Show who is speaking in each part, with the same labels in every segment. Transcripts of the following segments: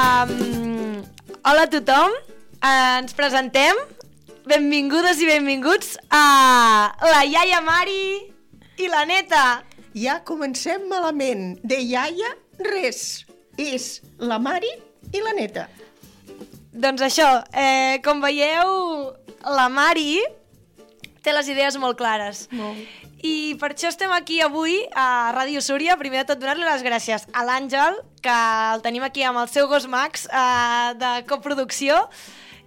Speaker 1: Um, hola a tothom, uh, ens presentem. Benvingudes i benvinguts a la iaia Mari i la neta.
Speaker 2: Ja comencem malament. De iaia, res. És la Mari i la neta.
Speaker 1: Doncs això, eh, com veieu, la Mari té les idees molt clares.
Speaker 2: Molt.
Speaker 1: I per això estem aquí avui a Ràdio Súria. Primer de tot, donar-li les gràcies a l'Àngel, que el tenim aquí amb el seu gos Max eh, de coproducció,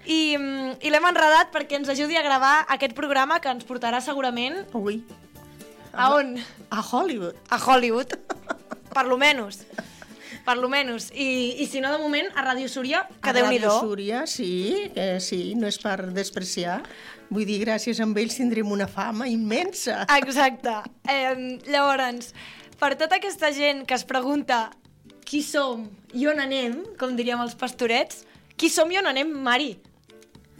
Speaker 1: i, mm, i l'hem enredat perquè ens ajudi a gravar aquest programa que ens portarà segurament
Speaker 2: Ui.
Speaker 1: a on?
Speaker 2: A Hollywood.
Speaker 1: A Hollywood, per lo menos. Per lo menos. I, I si no, de moment, a Ràdio Súria, que
Speaker 2: A
Speaker 1: déu nhi
Speaker 2: Ràdio Súria, sí, eh, sí, no és per despreciar. Vull dir, gràcies a ells tindrem una fama immensa.
Speaker 1: Exacte. Eh, llavors, per tota aquesta gent que es pregunta qui som i on anem, com diríem els pastorets, qui som i on anem, Mari?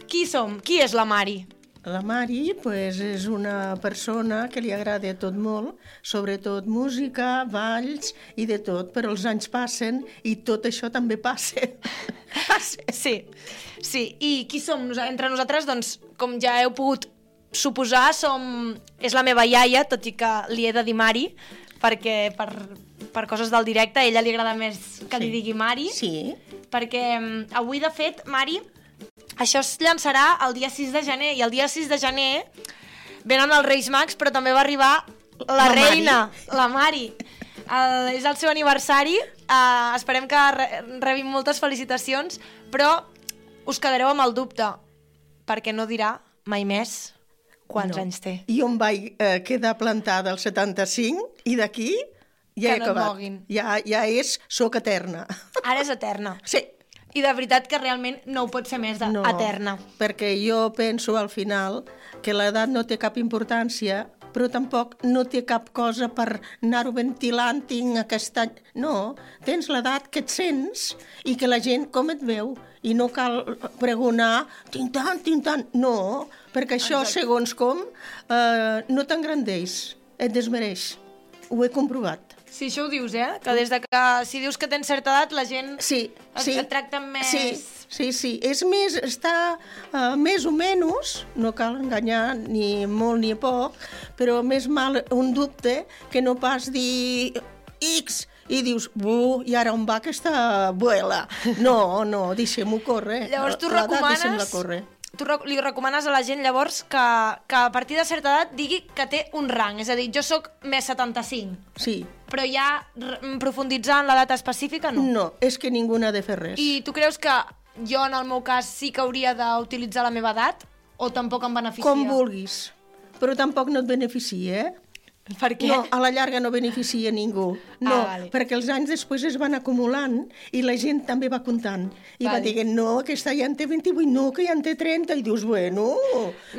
Speaker 1: Qui som? Qui és la Mari?
Speaker 2: La Mari pues, és una persona que li agrada tot molt, sobretot música, balls i de tot, però els anys passen i tot això també passa. passa.
Speaker 1: Sí, sí. I qui som? Entre nosaltres, doncs, com ja heu pogut suposar, som... és la meva iaia, tot i que li he de dir Mari, perquè per, per coses del directe a ella li agrada més que li
Speaker 2: Sí.
Speaker 1: digui Mari.
Speaker 2: Sí,
Speaker 1: perquè mm, avui, de fet, Mari, això es llançarà el dia 6 de gener, i el dia 6 de gener venen els Reis Mags, però també va arribar la,
Speaker 2: La Mari.
Speaker 1: reina, la Mari. El, és el seu aniversari, uh, esperem que re rebin moltes felicitacions, però us quedareu amb el dubte, perquè no dirà mai més quants
Speaker 2: No.
Speaker 1: anys té.
Speaker 2: Jo em vaig eh, quedar plantada al 75 i d'aquí ja
Speaker 1: Que
Speaker 2: he
Speaker 1: no
Speaker 2: acabat. Ja, ja és soc eterna.
Speaker 1: Ara és eterna.
Speaker 2: Sí.
Speaker 1: I de veritat que realment no ho pot ser més de
Speaker 2: No,
Speaker 1: eterna.
Speaker 2: perquè jo penso al final que l'edat no té cap importància, però tampoc no té cap cosa per anar-ho ventilant, tinc aquest any... No, tens l'edat que et sents i que la gent com et veu i no cal pregonar tinc tant, tinc tant... No, perquè això,
Speaker 1: Exacte.
Speaker 2: segons com, eh, no t'engrandeix, et desmereix. Ho he comprovat.
Speaker 1: Sí, això ho dius, eh? Que des de que si dius que tens certa edat, la gent
Speaker 2: Sí,
Speaker 1: et,
Speaker 2: sí.
Speaker 1: et tracta amb més...
Speaker 2: Sí, sí, sí. És més, està uh, més o menys, no cal enganyar ni molt ni poc, però més mal un dubte que no pas dir X i dius, bu, i ara on va aquesta abuela? No, no, deixem-ho córrer.
Speaker 1: Llavors tu recomanes... Tu li recomanes a la gent llavors que, que a partir de certa edat digui que té un rang, és a dir, jo sóc més 75,
Speaker 2: Sí.
Speaker 1: però ja profunditzar en l'edat específica no.
Speaker 2: No, és que ningú n'ha de fer res.
Speaker 1: I tu creus que jo en el meu cas sí que hauria d'utilitzar la meva edat o tampoc em beneficia?
Speaker 2: Com vulguis. Però tampoc no et beneficia, eh?
Speaker 1: Per què?
Speaker 2: No, a la llarga no beneficia ningú. No,
Speaker 1: Ah, vale.
Speaker 2: perquè els anys després es van acumulant i la gent també va comptant. I va
Speaker 1: Vale.
Speaker 2: dient, no, aquesta ja en té 28, no, que ja en té 30. I dius, bueno,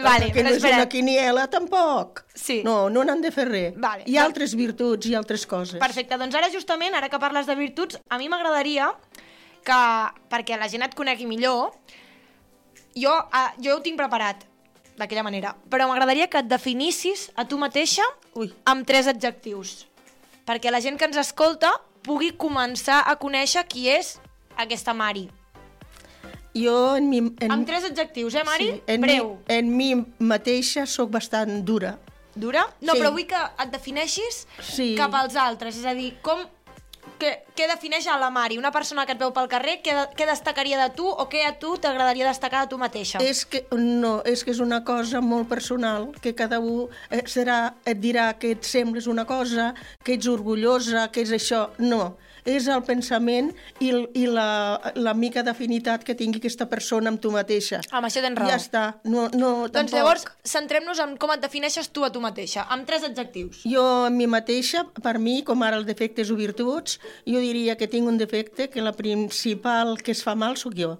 Speaker 1: Vale,
Speaker 2: que no és
Speaker 1: espera.
Speaker 2: una quiniela tampoc.
Speaker 1: Sí.
Speaker 2: No, no n'han de fer res.
Speaker 1: Vale,
Speaker 2: Hi ha altres virtuts i altres coses.
Speaker 1: Perfecte, doncs ara justament, ara que parles de virtuts, a mi m'agradaria que, perquè la gent et conegui millor, jo, uh, jo ho tinc preparat d'aquella manera, però m'agradaria que et definissis a tu mateixa
Speaker 2: Ui.
Speaker 1: amb tres adjectius, perquè la gent que ens escolta pugui començar a conèixer qui és aquesta Mari.
Speaker 2: Jo en mi... En,
Speaker 1: Amb tres adjectius, eh, Mari?
Speaker 2: sí, en,
Speaker 1: Breu.
Speaker 2: Mi, en mi mateixa sóc bastant dura.
Speaker 1: Dura? No,
Speaker 2: Sí.
Speaker 1: però vull que et defineixis
Speaker 2: Sí.
Speaker 1: cap als altres. És a dir, com... Què, què defineix a la Mari? Una persona que et veu pel carrer, què, què destacaria de tu o què a tu t'agradaria destacar de tu mateixa?
Speaker 2: És que, no, és que és una cosa molt personal, que cada un eh, serà, et dirà que et sembles una cosa, que ets orgullosa, que és això. No, és el pensament i, i la, la mica d'afinitat que tingui aquesta persona amb tu mateixa.
Speaker 1: Amb això tens raó.
Speaker 2: Ja està. No, no,
Speaker 1: doncs
Speaker 2: tampoc.
Speaker 1: llavors, centrem-nos en com et defineixes tu a tu mateixa, amb tres adjectius.
Speaker 2: Jo, a mi mateixa, per mi, com ara els defectes o virtuts, jo diria que tinc un defecte que la principal que es fa mal sóc jo.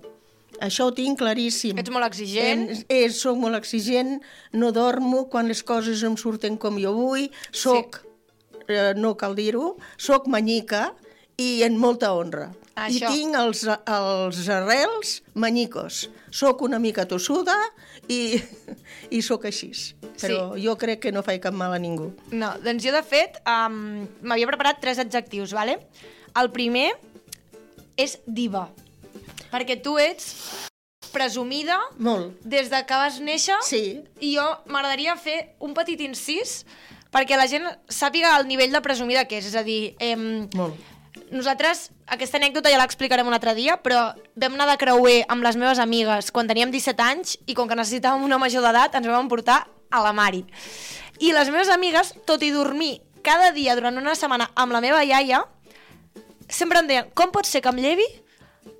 Speaker 2: Això ho tinc claríssim.
Speaker 1: Ets molt exigent.
Speaker 2: En, és, soc molt exigent, no dormo quan les coses em surten com jo vull, soc, sí. eh, no cal dir-ho, soc manyica i en molta honra.
Speaker 1: Això.
Speaker 2: I tinc els, els arrels manyicos. Soc una mica tossuda i, i sóc així. Però
Speaker 1: Sí.
Speaker 2: jo crec que no faig cap mal a ningú.
Speaker 1: No, doncs jo, de fet, um, m'havia preparat tres adjectius, vale? El primer és diva. perquè tu ets presumida
Speaker 2: Molt.
Speaker 1: des de que vas néixer
Speaker 2: Sí.
Speaker 1: i jo m'agradaria fer un petit incís perquè la gent sàpiga el nivell de presumida que és, és a dir, em,
Speaker 2: Molt.
Speaker 1: Nosaltres, aquesta anècdota ja l'explicarem un altre dia, però vam anar de creuer amb les meves amigues quan teníem 17 anys i com que necessitàvem una major d'edat ens vam emportar a la Mari. I les meves amigues, tot i dormir cada dia durant una setmana amb la meva iaia, sempre em deien, com pot ser que em llevi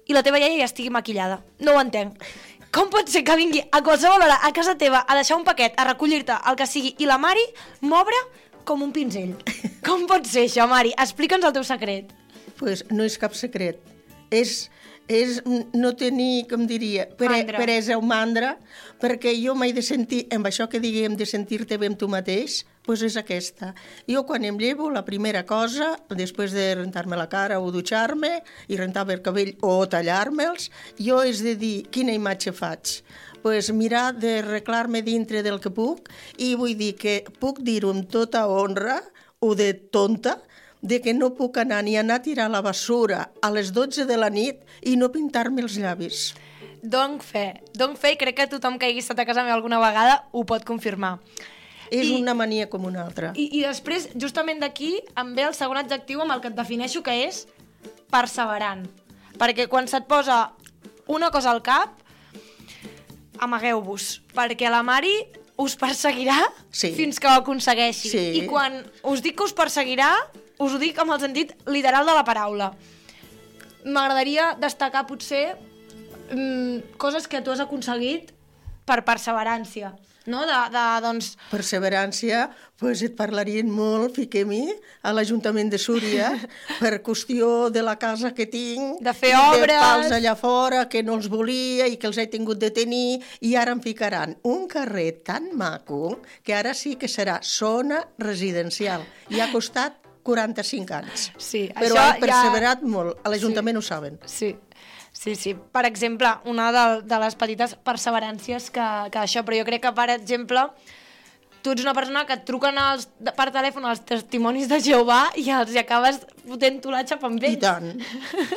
Speaker 1: i la teva iaia ja estigui maquillada? No ho entenc. Com pot ser que vingui a qualsevol hora a casa teva a deixar un paquet, a recollir-te, el que sigui, i la Mari m'obre com un pinzell? Com pot ser això, Mari? Explica'ns el teu secret.
Speaker 2: Pues no és cap secret. És, és no tenir, com diria, pere, peresa o mandra, perquè jo m'he de sentir, amb això que diguem de sentir-te bé amb tu mateix, pues és aquesta. Jo quan em llevo, la primera cosa, després de rentar-me la cara o dutxar-me i rentar-me el cabell o tallar-me'ls, jo és de dir quina imatge faig pues mirar de arreglar-me dintre del que puc i vull dir que puc dir-ho amb tota honra o de tonta de que no puc anar ni anar a tirar la basura a les 12 de la nit i no pintar-me els llavis.
Speaker 1: Donc fe. Donc fe i crec que tothom que hagi estat a casa meva alguna vegada ho pot confirmar.
Speaker 2: És
Speaker 1: I-
Speaker 2: una mania com una altra.
Speaker 1: I, I després, justament d'aquí, em ve el segon adjectiu amb el que et defineixo, que és perseverant. Perquè quan se't posa una cosa al cap, amagueu-vos, perquè la Mari us perseguirà
Speaker 2: Sí.
Speaker 1: fins que ho aconsegueixi.
Speaker 2: Sí.
Speaker 1: I quan us dic que us perseguirà, us ho dic amb el sentit literal de la paraula. M'agradaria destacar, potser, mm, coses que tu has aconseguit per perseverància. No? De, de, doncs,
Speaker 2: Perseverància, pues et parlarien molt, fiquem-hi, a l'Ajuntament de Súria, per qüestió de la casa que tinc,
Speaker 1: De fer obres.
Speaker 2: de pals allà fora, que no els volia i que els he tingut de tenir, i ara em ficaran un carrer tan maco que ara sí que serà zona residencial. I ha costat 45 anys.
Speaker 1: Sí,
Speaker 2: Però
Speaker 1: això
Speaker 2: han perseverat molt, a l'Ajuntament ho saben.
Speaker 1: Sí, sí, sí. Per exemple, una de, de les petites perseveràncies que, que això, però jo crec que, per exemple, tu ets una persona que et truquen als, per telèfon els testimonis de Jehovà i els hi acabes fotent tu la xapa amb
Speaker 2: I
Speaker 1: ells.
Speaker 2: tant.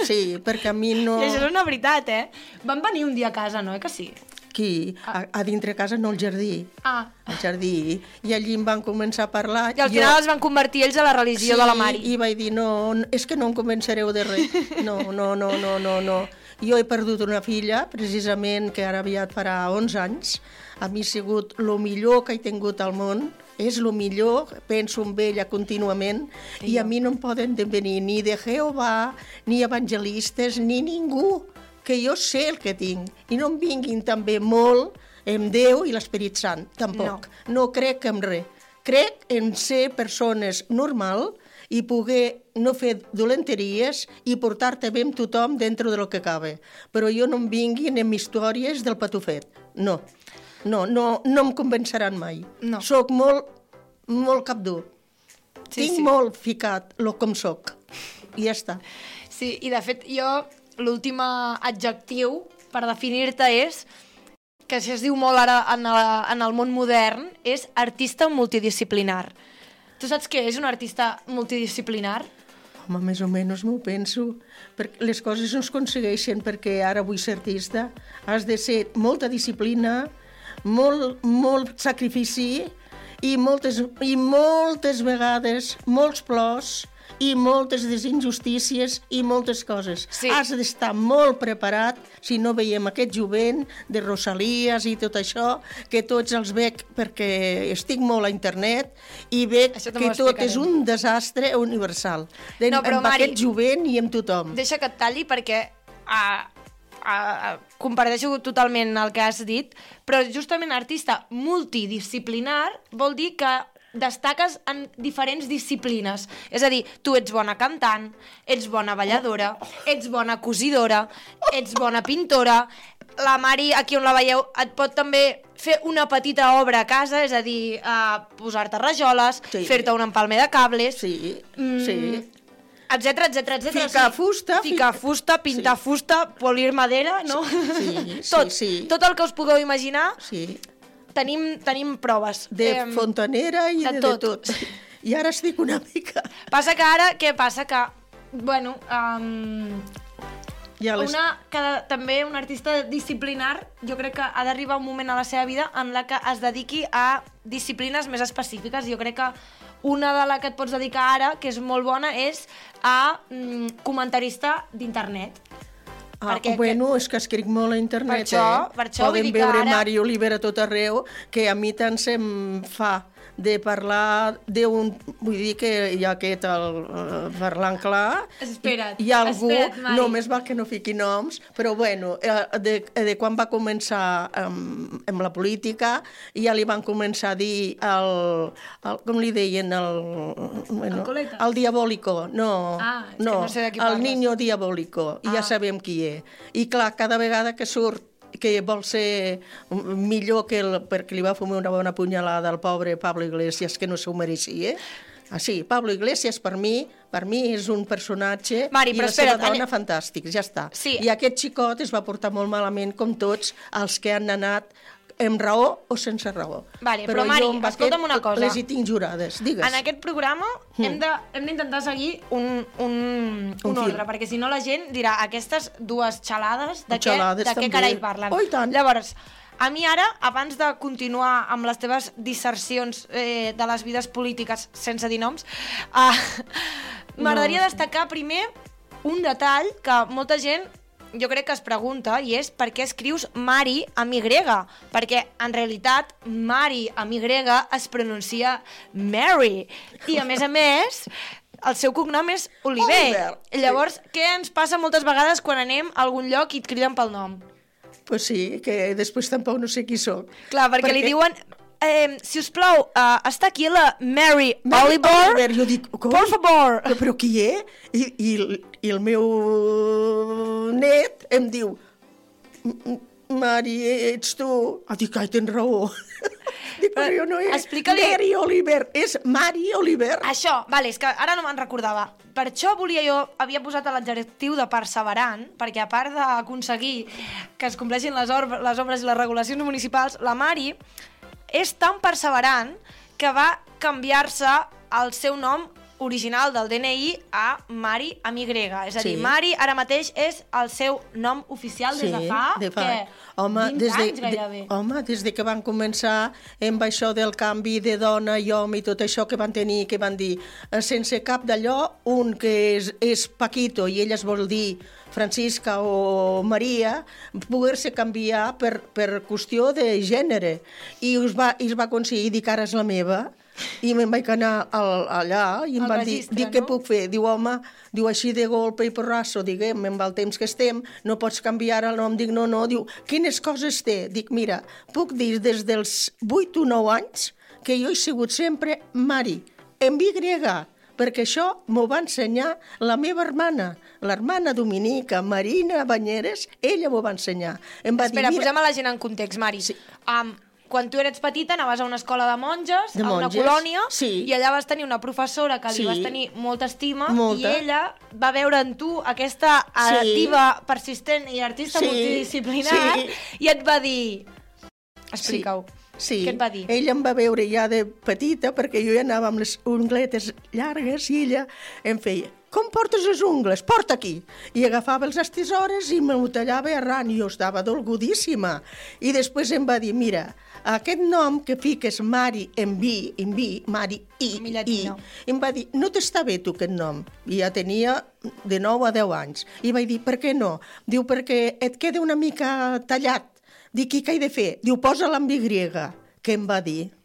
Speaker 2: Sí, perquè a mi no...
Speaker 1: I això és una veritat, eh? Van venir un dia a casa, no? Eh que sí?
Speaker 2: Aquí, a, a dintre casa, no al jardí.
Speaker 1: Ah,
Speaker 2: al jardí, i allí em van començar a parlar.
Speaker 1: i al final els van convertir ells a la religió de la Mari.
Speaker 2: i vaig dir, no, no, és que no em convencereu de res. No, no, no, no, no, no. Jo he perdut una filla, precisament, que ara aviat farà 11 anys. A mi ha sigut el millor que he tingut al món, és el millor, penso en ella contínuament, i a mi no em poden de venir ni de Jehovà, ni evangelistes, ni ningú, que jo sé el que tinc, i no em vinguin també molt amb Déu i l'Esperit Sant, tampoc. No. no crec en res. Crec en ser persones normal i poder no fer dolenteries i portar-te bé amb tothom dintre del que cabe. Però jo no em vinguin amb històries del patufet. No. No, no, no em convenceran mai.
Speaker 1: No.
Speaker 2: Soc molt, molt capdur.
Speaker 1: Sí,
Speaker 2: Tinc
Speaker 1: sí.
Speaker 2: molt ficat lo com soc. I ja està.
Speaker 1: Sí, i de fet jo l'últim adjectiu per definir-te és que si es diu molt ara en el, en el món modern, és artista multidisciplinar. Tu saps què és un artista multidisciplinar?
Speaker 2: Home, més o menys m'ho penso. Perquè les coses no es aconsegueixen perquè ara vull ser artista. Has de ser molta disciplina, molt, molt sacrifici i moltes, i moltes vegades molts plors i moltes desinjustícies i moltes coses.
Speaker 1: Sí.
Speaker 2: Has d'estar molt preparat si no veiem aquest jovent de Rosalies i tot això, que tots els veig perquè estic molt a internet i veig que tot és un desastre universal. De,
Speaker 1: No, però,
Speaker 2: amb
Speaker 1: Mari,
Speaker 2: aquest jovent i amb tothom.
Speaker 1: Deixa que et talli perquè uh, uh, comparteixo totalment el que has dit, però justament artista multidisciplinar vol dir que destaques en diferents disciplines. És a dir, tu ets bona cantant, ets bona balladora, ets bona cosidora, ets bona pintora, la Mari, aquí on la veieu, et pot també fer una petita obra a casa, és a dir, uh, posar-te rajoles,
Speaker 2: Sí.
Speaker 1: fer-te un empalmer de cables,
Speaker 2: Sí,
Speaker 1: Mm,
Speaker 2: sí.
Speaker 1: etc etc etc.
Speaker 2: Ficar fusta,
Speaker 1: Ficar
Speaker 2: fi-
Speaker 1: fusta, pintar
Speaker 2: Sí.
Speaker 1: fusta, polir madera, no?
Speaker 2: Sí, sí,
Speaker 1: tot,
Speaker 2: sí.
Speaker 1: tot el que us pugueu imaginar,
Speaker 2: sí.
Speaker 1: Tenim, tenim proves.
Speaker 2: De
Speaker 1: Em,
Speaker 2: fontanera i
Speaker 1: de
Speaker 2: de,
Speaker 1: tot.
Speaker 2: de tot. I ara estic una mica...
Speaker 1: Passa que ara, què passa? Que, bueno, um,
Speaker 2: Ja les-
Speaker 1: una, que també un artista disciplinar, jo crec que ha d'arribar un moment a la seva vida en la que es dediqui a disciplines més específiques. Jo crec que una de la que et pots dedicar ara, que és molt bona, és a mm, comentarista d'internet.
Speaker 2: Ah,
Speaker 1: Perquè-
Speaker 2: bueno, és que escric molt a internet,
Speaker 1: Per això-
Speaker 2: eh?
Speaker 1: per això
Speaker 2: Poden veure
Speaker 1: ara-
Speaker 2: Mari Oliver a tot arreu, que a mi tant se'm fa de parlar d'un... Vull dir que hi ha aquest, el, eh, parlant clar...
Speaker 1: Espera't,
Speaker 2: hi ha algú,
Speaker 1: espera't, Mari.
Speaker 2: només val que no fiqui noms, però bueno, eh, de, de quan va començar amb, amb la política, ja li van començar a dir el, el com li deien, el... Bueno,
Speaker 1: El
Speaker 2: el diabólico, no,
Speaker 1: Ah, que no sé
Speaker 2: el niño diabólico, i
Speaker 1: Ah.
Speaker 2: ja sabem qui és. I clar, cada vegada que surt que vol ser millor que el, perquè li va fumar una bona punyalada al pobre Pablo Iglesias, que no s'ho mereixia. Ah, sí, Pablo Iglesias per mi, per mi és un personatge
Speaker 1: Mari,
Speaker 2: i la seva dona
Speaker 1: anem-
Speaker 2: fantàstics, ja està.
Speaker 1: Sí.
Speaker 2: I aquest xicot es va portar molt malament com tots els que han anat amb raó o sense raó.
Speaker 1: Vale, però, Mari,
Speaker 2: jo amb
Speaker 1: escolta'm
Speaker 2: aquest
Speaker 1: una cosa.
Speaker 2: Les hi tinc jurades, digues.
Speaker 1: En aquest programa hem de- hem d'intentar seguir un, un, un,
Speaker 2: Un fil.
Speaker 1: ordre, perquè si no la gent dirà aquestes dues xalades, de, què,
Speaker 2: Xalades,
Speaker 1: de què carai parlen.
Speaker 2: Oh, tant.
Speaker 1: Llavors, a mi ara, abans de continuar amb les teves dissercions eh, de les vides polítiques sense dir noms, eh, m'agradaria destacar primer un detall que molta gent jo crec que es pregunta i és per què escrius Mari amb Y perquè en realitat Mari amb Y es pronuncia Mary i a més a més el seu cognom és Oliver.
Speaker 2: Oliver.
Speaker 1: Llavors, què ens passa moltes vegades quan anem a algun lloc i et criden pel nom?
Speaker 2: Pues sí, que després tampoc no sé qui sóc.
Speaker 1: Clar, perquè, perquè... li diuen eh, si us plau, uh, està aquí la Mary,
Speaker 2: Mary
Speaker 1: Oliver.
Speaker 2: Oliver, jo dic, com?
Speaker 1: Por favor.
Speaker 2: Però, però qui és? I, i, I el meu net em diu, "M- m- Mari, ets tu? Ah, dic, ai, tens raó. dic, però jo no és
Speaker 1: Explica-li-
Speaker 2: Mary Oliver, és Mari Oliver.
Speaker 1: Això, vale, és que ara no me'n recordava. Per això volia jo, havia posat l'adjectiu de perseverant, perquè a part d'aconseguir que es compleixin les, or les obres i les regulacions municipals, la Mari és tan perseverant que va canviar-se el seu nom original del DNI a Mari amb Y. És a dir,
Speaker 2: Sí.
Speaker 1: Mari ara mateix és el seu nom oficial des de fa,
Speaker 2: de fa.
Speaker 1: què?
Speaker 2: Home,
Speaker 1: 20
Speaker 2: des de. De, home, des de que van començar amb això del canvi de dona i home i tot això que van tenir, que van dir, eh, sense cap d'allò, un que és, és Paquito i ella es vol dir Francisca o Maria, poder-se canviar per, per qüestió de gènere. I es va, i es va aconseguir dir que ara és la meva, i me'n vaig anar al, allà i em
Speaker 1: Al
Speaker 2: van dir,
Speaker 1: registre,
Speaker 2: dic, què
Speaker 1: no?
Speaker 2: puc fer? Diu, home, diu, així de golpe i porrasso, diguem, amb el temps que estem, no pots canviar el nom. Dic, no, no, diu, quines coses té? Dic, mira, puc dir des dels 8 o 9 anys que jo he sigut sempre Mari, en Y, perquè això m'ho va ensenyar la meva hermana, l'hermana Dominica, Marina Banyeres, ella m'ho va ensenyar. Em va
Speaker 1: Espera,
Speaker 2: dir,
Speaker 1: posem a la gent en context, Mari.
Speaker 2: Sí.
Speaker 1: Um, quan tu eres petita anaves a una escola de monges,
Speaker 2: De
Speaker 1: a una
Speaker 2: monges,
Speaker 1: colònia,
Speaker 2: sí.
Speaker 1: i allà vas tenir una professora que li
Speaker 2: Sí.
Speaker 1: vas tenir molta estima,
Speaker 2: Molta.
Speaker 1: i ella va veure en tu aquesta
Speaker 2: Sí.
Speaker 1: activa, persistent i artista
Speaker 2: Sí,
Speaker 1: multidisciplinar,
Speaker 2: sí.
Speaker 1: i et va dir... Explica-ho.
Speaker 2: Sí,
Speaker 1: Què et va dir?
Speaker 2: ella em va veure ja de petita, perquè jo ja anava amb les ungletes llargues i ella em feia com portes les ungles? Porta aquí. I agafava els estisores i m'ho tallava arran i jo estava dolgudíssima. I després em va dir, mira, aquest nom que fiques Mari en vi, en vi, Mari i, i, em va dir, no t'està bé tu aquest nom. I ja tenia de 9 a 10 anys. I vaig dir, per què no? Diu, perquè et queda una mica tallat. Dic, i què he de fer? Diu, posa-la amb Y, que em va dir.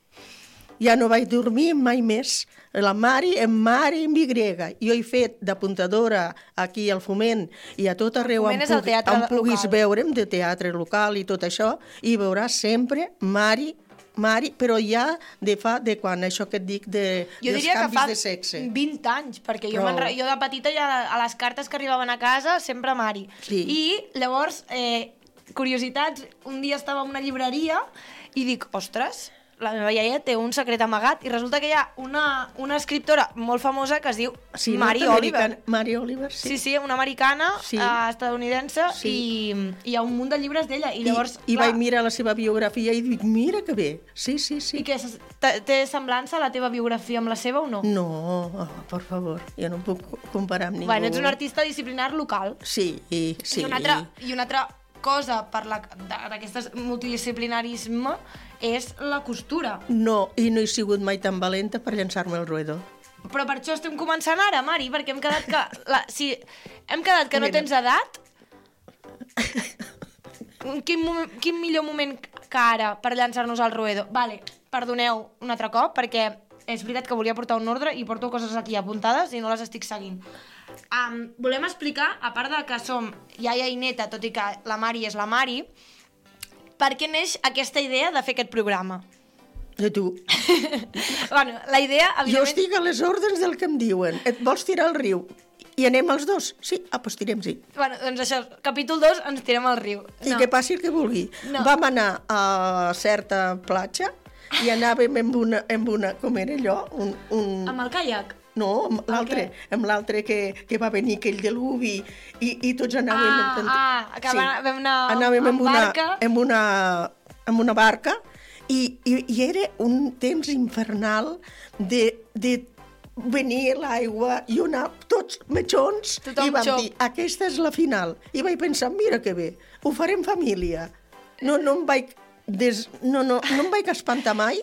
Speaker 2: Ja no vaig dormir mai més. La Mari, en Mari, en Y. Jo he fet d'apuntadora aquí al Foment i a tot arreu on,
Speaker 1: teatre
Speaker 2: on puguis
Speaker 1: local.
Speaker 2: veure'm de teatre local i tot això, i veuràs sempre Mari, Mari, però ja de fa, de quan, això que et dic, de,
Speaker 1: Jo
Speaker 2: dels
Speaker 1: diria que
Speaker 2: canvis
Speaker 1: fa
Speaker 2: de sexe.
Speaker 1: 20 anys, perquè jo, jo de petita ja a les cartes que arribaven a casa sempre Mari.
Speaker 2: Sí.
Speaker 1: I llavors, eh, curiositats, un dia estava en una llibreria i dic, ostres, la meva iaia té un secret amagat i resulta que hi ha una, una escriptora molt famosa que es diu
Speaker 2: Sí,
Speaker 1: Mary Oliver.
Speaker 2: Mary Oliver, sí.
Speaker 1: Sí, sí, una americana
Speaker 2: Sí.
Speaker 1: eh, estadounidense
Speaker 2: Sí.
Speaker 1: i, i hi ha un munt de llibres d'ella i llavors...
Speaker 2: I, i
Speaker 1: clar,
Speaker 2: vaig mirar la seva biografia i dic, mira que bé. Sí, sí, sí.
Speaker 1: I que té- semblança la teva biografia amb la seva o no?
Speaker 2: No, oh, per favor, jo no puc comparar amb ningú.
Speaker 1: Bueno, ets un artista disciplinar local.
Speaker 2: Sí, i, sí.
Speaker 1: I, una altra, I una altra cosa per la- d'aquest multidisciplinarisme és la costura.
Speaker 2: No, i no he sigut mai tan valenta per llançar-me al ruedo.
Speaker 1: Però per això estem començant ara, Mari, perquè hem quedat que... La, si hem quedat que no tens edat... Quin, quin millor moment que ara per llançar-nos al ruedo? Vale, perdoneu un altre cop, perquè és veritat que volia portar un ordre i porto coses aquí apuntades i no les estic seguint. Um, volem explicar, a part de que som iaia i neta, tot i que la Mari és la Mari, per què neix aquesta idea de fer aquest programa?
Speaker 2: I tu?
Speaker 1: bueno, la idea,
Speaker 2: Jo
Speaker 1: evidentment...
Speaker 2: estic a les ordres del que em diuen. Et vols tirar al riu? I anem els dos? Sí? Ah, doncs tirem, sí.
Speaker 1: Bueno, doncs això, capítol 2, ens tirem al riu.
Speaker 2: I que passi el que vulgui.
Speaker 1: No.
Speaker 2: Vam anar a certa platja i anàvem amb una, amb una com era allò? Un, un...
Speaker 1: Amb el caiac?
Speaker 2: No, amb l'altre, amb l'altre que, que va venir aquell diluvi i, i tots anàvem...
Speaker 1: Ah,
Speaker 2: amb-
Speaker 1: ah, que va- vam anar
Speaker 2: anàvem
Speaker 1: amb
Speaker 2: amb una,
Speaker 1: barca.
Speaker 2: amb una, amb una barca i, i, i era un temps infernal de, de venir l'aigua i anar tots metjons
Speaker 1: Tothom
Speaker 2: i vam
Speaker 1: xop.
Speaker 2: dir, aquesta és la final. I vaig pensar, mira que bé, ho farem família. No, no em vaig, des, no, no, no em vaig espantar mai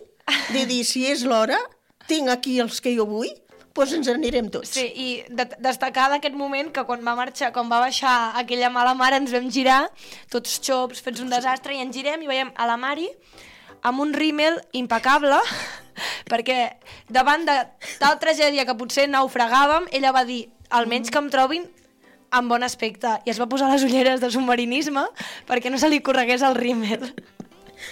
Speaker 2: de dir, si és l'hora, tinc aquí els que jo vull, doncs ens anirem tots.
Speaker 1: Sí, i de destacar d'aquest moment que quan va marxar, quan va baixar aquella mala mare ens vam girar, tots xops, fets un desastre, i ens girem i veiem a la Mari amb un rímel impecable, perquè davant de tal tragèdia que potser naufragàvem, ella va dir, almenys que em trobin amb bon aspecte, i es va posar les ulleres de submarinisme perquè no se li corregués el rímel.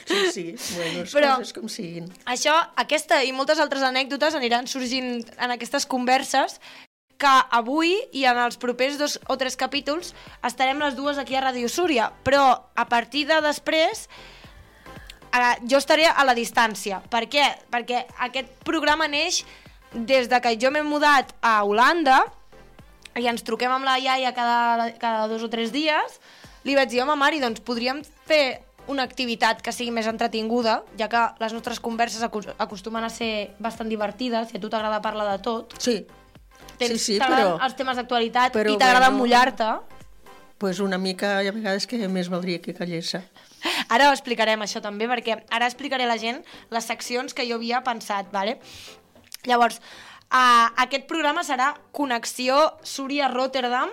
Speaker 2: Sí, sí, bueno, les
Speaker 1: Però-
Speaker 2: coses com siguin.
Speaker 1: Això, aquesta i moltes altres anècdotes aniran sorgint en aquestes converses que avui i en els propers dos o tres capítols estarem les dues aquí a Radio Súria, però a partir de després eh, jo estaré a la distància. Per què? Perquè aquest programa neix des de que jo m'he mudat a Holanda i ens truquem amb la iaia cada, cada dos o tres dies, li vaig dir, home, Mari, doncs podríem fer una activitat que sigui més entretinguda, ja que les nostres converses acos- acostumen a ser bastant divertides, i a tu t'agrada parlar de tot.
Speaker 2: Sí,
Speaker 1: Tens,
Speaker 2: sí, sí, però...
Speaker 1: els temes d'actualitat i t'agrada
Speaker 2: bueno-
Speaker 1: mullar-te.
Speaker 2: pues una mica, a vegades que més valdria que callessa.
Speaker 1: Ara ho explicarem, això també, perquè ara explicaré a la gent les seccions que jo havia pensat, vale? Llavors, uh, aquest programa serà Connexió Súria-Rotterdam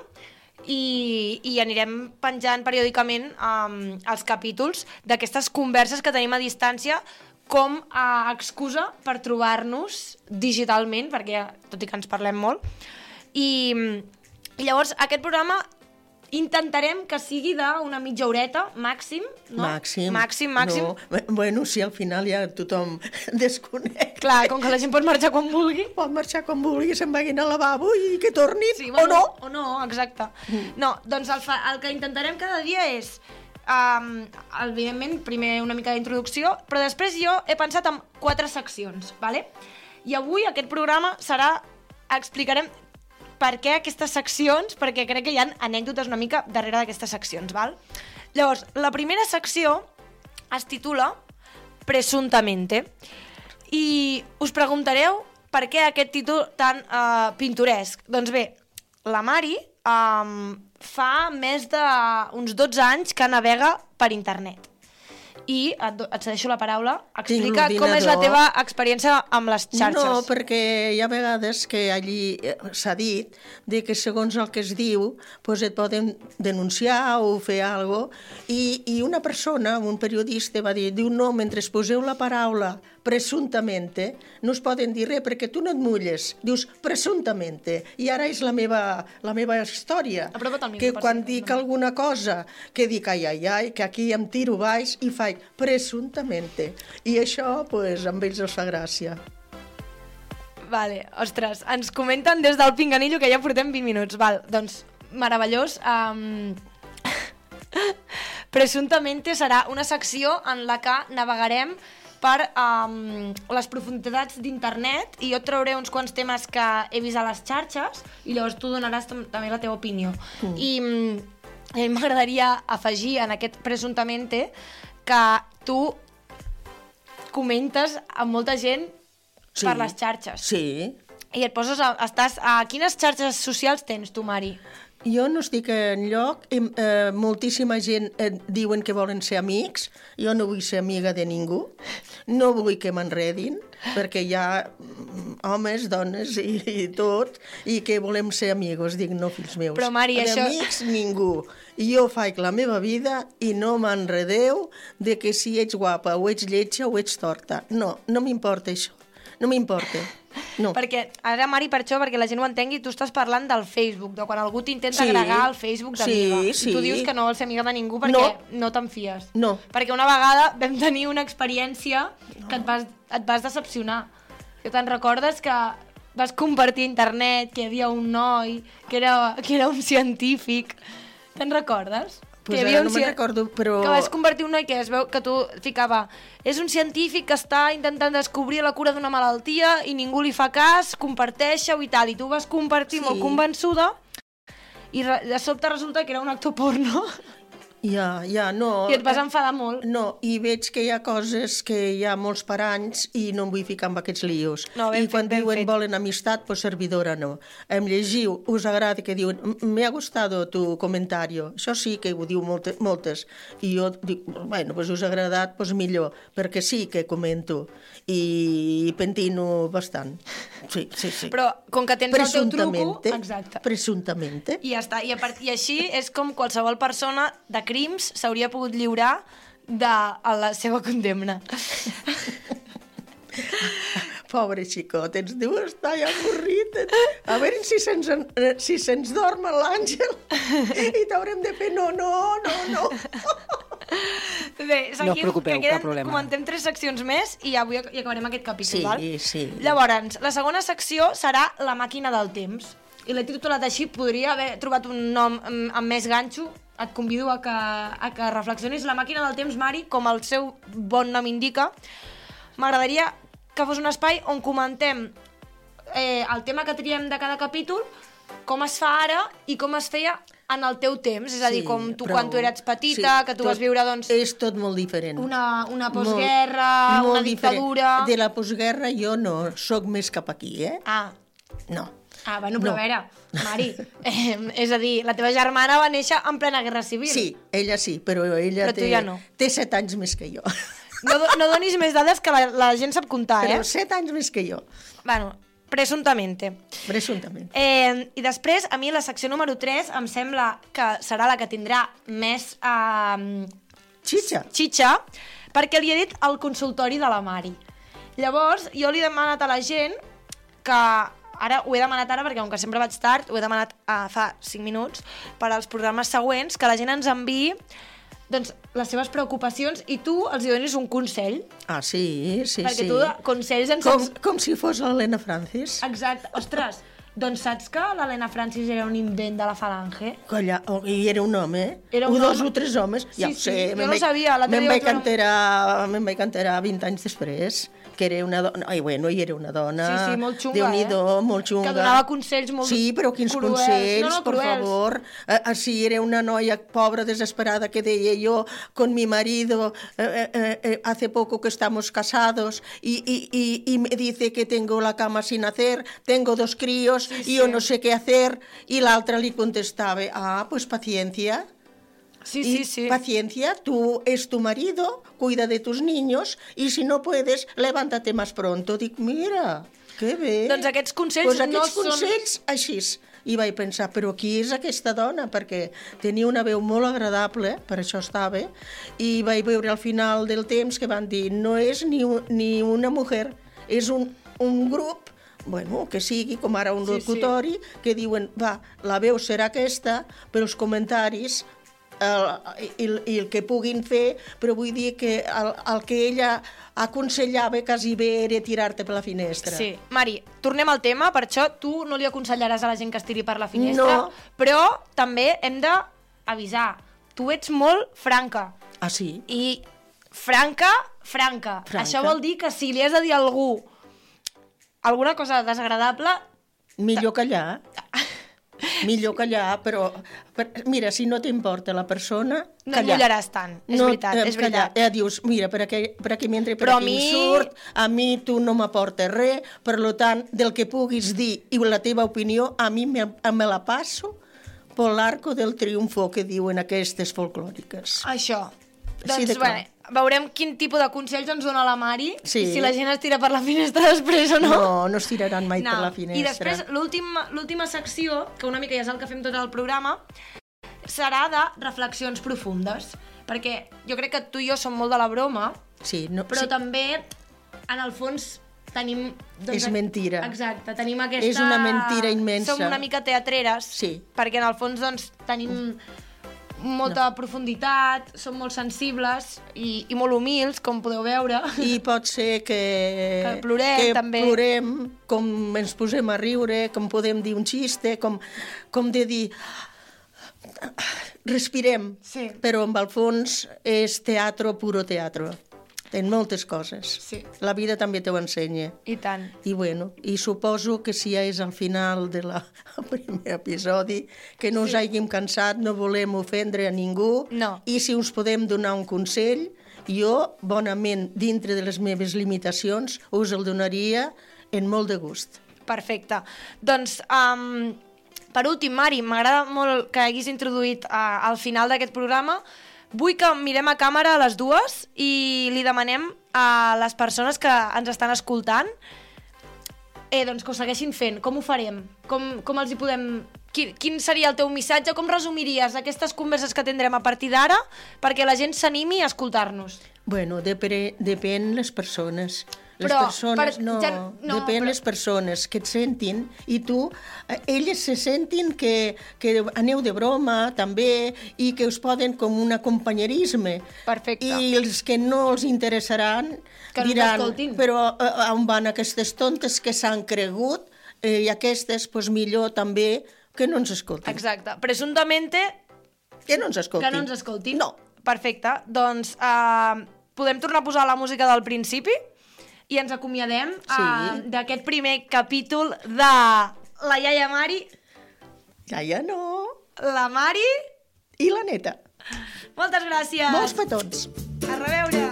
Speaker 1: i, i anirem penjant periòdicament um, els capítols d'aquestes converses que tenim a distància com a excusa per trobar-nos digitalment, perquè tot i que ens parlem molt. I, i llavors aquest programa intentarem que sigui d'una mitja horeta, màxim, no?
Speaker 2: Màxim.
Speaker 1: Màxim, màxim.
Speaker 2: No. Bueno, si al final ja tothom desconeix.
Speaker 1: Clar, com que la gent pot marxar quan vulgui.
Speaker 2: Pot marxar com vulgui, se'n vagin al lavabo i que tornin,
Speaker 1: Sí,
Speaker 2: o no.
Speaker 1: O no, exacte. No, doncs el, fa, el que intentarem cada dia és, um, evidentment, primer una mica d'introducció, però després jo he pensat en quatre seccions, ¿vale? I avui aquest programa serà, explicarem per què aquestes seccions, perquè crec que hi ha anècdotes una mica darrere d'aquestes seccions, val? Llavors, la primera secció es titula Presuntamente. I us preguntareu per què aquest títol tan uh, pintoresc. Doncs bé, la Mari um, fa més d'uns 12 anys que navega per internet. I et, et cedeixo la paraula. Explica com és la teva experiència amb les xarxes.
Speaker 2: No, perquè hi ha vegades que allí eh, s'ha dit de que segons el que es diu pues et poden denunciar o fer alguna cosa i, i una persona, un periodista va dir, diu no, mentre poseu la paraula presuntamente, no es poden dir res perquè tu no et mulles, dius presuntamente i ara és la meva, la meva història
Speaker 1: micro,
Speaker 2: que quan dic alguna cosa que dic ai ai ai, que aquí em tiro baix i faig presuntamente i això pues, amb ells els fa gràcia
Speaker 1: Vale, ostres, ens comenten des del Pinganillo que ja portem 20 minuts. Val, doncs, meravellós. Um... Presuntamente serà una secció en la que navegarem per um, les profunditats d'internet i jo et trauré uns quants temes que he vist a les xarxes i llavors tu donaràs tam també la teva opinió. Mm. I mm, a mi m'agradaria afegir en aquest presuntamente que tu comentes amb molta gent
Speaker 2: Sí.
Speaker 1: per les xarxes.
Speaker 2: Sí.
Speaker 1: I et poses a, estàs, a quines xarxes socials tens tu, Mari?
Speaker 2: Jo no estic en lloc, eh, moltíssima gent eh, diuen que volen ser amics, jo no vull ser amiga de ningú, no vull que m'enredin, perquè hi ha mm, homes, dones i, i tot, i que volem ser amigos, dic, no, fills meus.
Speaker 1: Però, Mari, això-
Speaker 2: Amics, ningú. Jo faig la meva vida i no m'enredeu de que si ets guapa o ets lletja o ets torta. No, no m'importa això. No m'importa. No.
Speaker 1: Perquè, ara, Mari, per això, perquè la gent ho entengui, tu estàs parlant del Facebook, de quan algú t'intenta
Speaker 2: Sí.
Speaker 1: agregar al Facebook
Speaker 2: Sí,
Speaker 1: d'amiga.
Speaker 2: sí.
Speaker 1: I tu dius que no vols ser amiga de ningú perquè no, no te'n fies.
Speaker 2: No.
Speaker 1: Perquè una vegada vam tenir una experiència no. que et vas, et vas decepcionar. Que te'n recordes que vas compartir a internet que hi havia un noi que era, que era un científic. Te'n recordes?
Speaker 2: Pues
Speaker 1: que
Speaker 2: no
Speaker 1: un
Speaker 2: me'n
Speaker 1: cien-
Speaker 2: recordo, però-
Speaker 1: Que vas convertir un noi que es veu que tu ficava és un científic que està intentant descobrir la cura d'una malaltia i ningú li fa cas, comparteix-ho i tal. I tu vas compartir
Speaker 2: Sí.
Speaker 1: molt convençuda i de sobte resulta que era un actor porno
Speaker 2: Ja, ja, no.
Speaker 1: i et vas enfadar molt.
Speaker 2: No, i veig que hi ha coses que hi ha molts paranys i no em vull ficar en aquests lios.
Speaker 1: No,
Speaker 2: I quan
Speaker 1: fet,
Speaker 2: diuen
Speaker 1: fet.
Speaker 2: volen amistat, pues servidora no. Em llegiu, us agrada que diuen me ha gustado tu comentario. Això sí que ho diu molte, moltes. I jo dic, bueno, pues us ha agradat, pues millor, perquè sí que comento. I, pentino bastant. Sí, sí, sí.
Speaker 1: Però com que tens el teu truco...
Speaker 2: Presuntamente.
Speaker 1: Exacte.
Speaker 2: Presuntamente.
Speaker 1: I ja està. I, a part, I així és com qualsevol persona de crims s'hauria pogut lliurar de a la seva condemna.
Speaker 2: Pobre xicot, ens diu estar ja avorrit. A veure si se'ns en- eh, si se'ns dorm l'àngel i t'haurem de fer no, no, no, no.
Speaker 1: Bé,
Speaker 3: No us preocupeu,
Speaker 1: que queden,
Speaker 3: cap problema.
Speaker 1: Comentem tres seccions més i avui ac- i acabarem aquest capítol,
Speaker 2: Sí,
Speaker 1: val?
Speaker 2: sí.
Speaker 1: Llavors, la segona secció serà la màquina del temps. I l'he titulat així, podria haver trobat un nom amb, amb més ganxo. Et convido a que, a que reflexionis. La màquina del temps, Mari, com el seu bon nom indica, m'agradaria que fos un espai on comentem eh, el tema que triem de cada capítol, com es fa ara i com es feia en el teu temps. És a dir, com tu
Speaker 2: però-
Speaker 1: quan tu eres petita, que tu
Speaker 2: tot-
Speaker 1: vas viure, doncs,
Speaker 2: És tot molt diferent.
Speaker 1: una, una postguerra,
Speaker 2: Molt-
Speaker 1: una
Speaker 2: molt diferent.
Speaker 1: dictadura...
Speaker 2: De la postguerra jo no, sóc més cap aquí, eh?
Speaker 1: Ah,
Speaker 2: No.
Speaker 1: ah bueno, però
Speaker 2: No.
Speaker 1: a veure, Mari, eh, és a dir, la teva germana va néixer en plena guerra civil.
Speaker 2: Sí, ella sí, però ella
Speaker 1: Però
Speaker 2: té,
Speaker 1: ja no.
Speaker 2: té set anys més que jo.
Speaker 1: No, no donis més dades que la, la gent sap comptar,
Speaker 2: Però
Speaker 1: eh?
Speaker 2: set anys més que jo,
Speaker 1: Bueno, presuntamente.
Speaker 2: presumptament.
Speaker 1: Eh, I després, a mi la secció número 3 em sembla que serà la que tindrà més eh,
Speaker 2: Xitxa.
Speaker 1: xitxa, perquè li he dit el consultori de la Mari. Llavors, jo li he demanat a la gent que ara ho he demanat ara perquè com que sempre vaig tard, ho he demanat uh, fa 5 minuts per als programes següents, que la gent ens enviï doncs, les seves preocupacions i tu els donis un consell.
Speaker 2: Ah, sí, sí,
Speaker 1: perquè
Speaker 2: sí.
Speaker 1: tu de consells en
Speaker 2: Com,
Speaker 1: saps...
Speaker 2: com si fos l'Helena Francis.
Speaker 1: Exacte. Ostres, doncs saps que l'Helena Francis era un invent de la falange?
Speaker 2: Colla, oh, i era un home, eh?
Speaker 1: Era un
Speaker 2: o dos
Speaker 1: home.
Speaker 2: o tres homes.
Speaker 1: Sí,
Speaker 2: ja ho
Speaker 1: sí,
Speaker 2: sé,
Speaker 1: jo no
Speaker 2: vaig-
Speaker 1: sabia,
Speaker 2: Me'n vaig, enterar, me'n vaig enterar 20 anys després que era una dona... Ai, bueno, i era una dona...
Speaker 1: Sí, sí, molt xunga,
Speaker 2: Déu-n'hi-do,
Speaker 1: eh?
Speaker 2: molt xunga.
Speaker 1: Que donava consells molt
Speaker 2: Sí, però quins
Speaker 1: cruels.
Speaker 2: consells,
Speaker 1: No, no,
Speaker 2: por
Speaker 1: cruels.
Speaker 2: favor. Eh, eh, sí, era una noia pobra, desesperada, que deia yo con mi marido, eh, eh, eh, hace poco que estamos casados, y, y, y, y me dice que tengo la cama sin hacer, tengo dos críos, yo
Speaker 1: sí.
Speaker 2: no sé qué hacer, y la otra le contestaba, ah, pues paciencia.
Speaker 1: Sí,
Speaker 2: Y
Speaker 1: sí, sí.
Speaker 2: Paciencia, tú es tu marido, cuida de tus niños y si no puedes, levántate más pronto. Dic, mira, que bé.
Speaker 1: Doncs aquests consells
Speaker 2: pues
Speaker 1: no
Speaker 2: aquests
Speaker 1: són-
Speaker 2: consells, així. I vaig pensar, però qui és aquesta dona? Perquè tenia una veu molt agradable, per això estava, i vaig veure al final del temps que van dir, no és ni, ni una mujer, és un, un grup bueno, que sigui com ara un
Speaker 1: Sí, sí.
Speaker 2: locutori, que diuen, va, la veu serà aquesta, però els comentaris el, i, i el que puguin fer, però vull dir que el, el que ella aconsellava quasi bé era tirar-te per la finestra.
Speaker 1: Sí. Mari, tornem al tema, per això tu no li aconsellaràs a la gent que es tiri per la finestra,
Speaker 2: No.
Speaker 1: però també hem d'avisar. Tu ets molt franca
Speaker 2: Ah, sí?
Speaker 1: i franca franca.
Speaker 2: Franca.
Speaker 1: Això vol dir que si li has de dir a algú alguna cosa desagradable,
Speaker 2: Millor callar. Millor callar, però... Per, mira, si no t'importa la persona,
Speaker 1: no et
Speaker 2: callar.
Speaker 1: mullaràs tant. És veritat,
Speaker 2: eh,
Speaker 1: és veritat.
Speaker 2: Callar. Ja dius, mira, per aquí, per aquí mentre per
Speaker 1: Però a
Speaker 2: aquí
Speaker 1: mi-
Speaker 2: mi... surt, a mi tu no m'aportes res, per lo tant, del que puguis dir i la teva opinió, a mi me, me la passo per l'arco del triomfo que diuen aquestes folclòriques.
Speaker 1: Això.
Speaker 2: Sí,
Speaker 1: Doncs,
Speaker 2: clar.
Speaker 1: bé, veurem quin tipus de consells ens dona la Mari
Speaker 2: Sí.
Speaker 1: i si la gent es tira per la finestra després o no.
Speaker 2: No, no es tiraran mai per la finestra.
Speaker 1: I després, l'últim- l'última secció, que una mica ja és el que fem tot el programa, serà de reflexions profundes. Perquè jo crec que tu i jo som molt de la broma,
Speaker 2: Sí, no,
Speaker 1: però
Speaker 2: sí.
Speaker 1: també, en el fons, tenim...
Speaker 2: És mentira.
Speaker 1: Exacte, tenim aquesta...
Speaker 2: És una mentira immensa.
Speaker 1: Som una mica teatreres,
Speaker 2: Sí.
Speaker 1: perquè en el fons, doncs, tenim molta profunditat, som molt sensibles i, i molt humils, com podeu veure.
Speaker 2: I pot ser que...
Speaker 1: Que plorem,
Speaker 2: que
Speaker 1: també.
Speaker 2: plorem, com ens posem a riure, com podem dir un xiste, com, com de dir... Respirem,
Speaker 1: Sí.
Speaker 2: però amb el fons és teatro, puro teatro. En moltes coses.
Speaker 1: Sí.
Speaker 2: La vida també t'ho ensenya.
Speaker 1: I tant.
Speaker 2: I bueno, i suposo que si ja és al final del primer episodi, que no us
Speaker 1: Sí.
Speaker 2: hàgim cansat, no volem ofendre a ningú,
Speaker 1: No.
Speaker 2: i si us podem donar un consell, jo, bonament, dintre de les meves limitacions, us el donaria en molt de gust.
Speaker 1: Perfecte. Doncs, um, per últim, Mari, m'agrada molt que haguis introduït uh, al final d'aquest programa. Vull que mirem a càmera a les dues i li demanem a les persones que ens estan escoltant eh, doncs que ho segueixin fent. Com ho farem? Com, com els hi podem... Quin, quin seria el teu missatge? Com resumiries aquestes converses que tindrem a partir d'ara perquè la gent s'animi a escoltar-nos?
Speaker 2: Bueno, depèn les persones. Les
Speaker 1: Però,
Speaker 2: persones,
Speaker 1: per-
Speaker 2: no,
Speaker 1: ja- no,
Speaker 2: depèn
Speaker 1: però-
Speaker 2: les persones que et sentin i tu, eh, elles se sentin que, que aneu de broma també i que us poden com un acompanyerisme.
Speaker 1: Perfecte.
Speaker 2: I els que no els interessaran
Speaker 1: Que no
Speaker 2: diran, però eh, on van aquestes tontes que s'han cregut eh, i aquestes, doncs millor també que no ens escoltin.
Speaker 1: Exacte. Presuntamente
Speaker 2: Que no ens escoltin.
Speaker 1: Que no ens escoltin?
Speaker 2: No.
Speaker 1: Perfecte. Doncs uh, podem tornar a posar la música del principi i ens acomiadem uh,
Speaker 2: Sí.
Speaker 1: d'aquest primer capítol de la iaia Mari,
Speaker 2: ja no.
Speaker 1: la Mari...
Speaker 2: I la neta.
Speaker 1: Moltes gràcies.
Speaker 2: Molts petons.
Speaker 1: A reveure.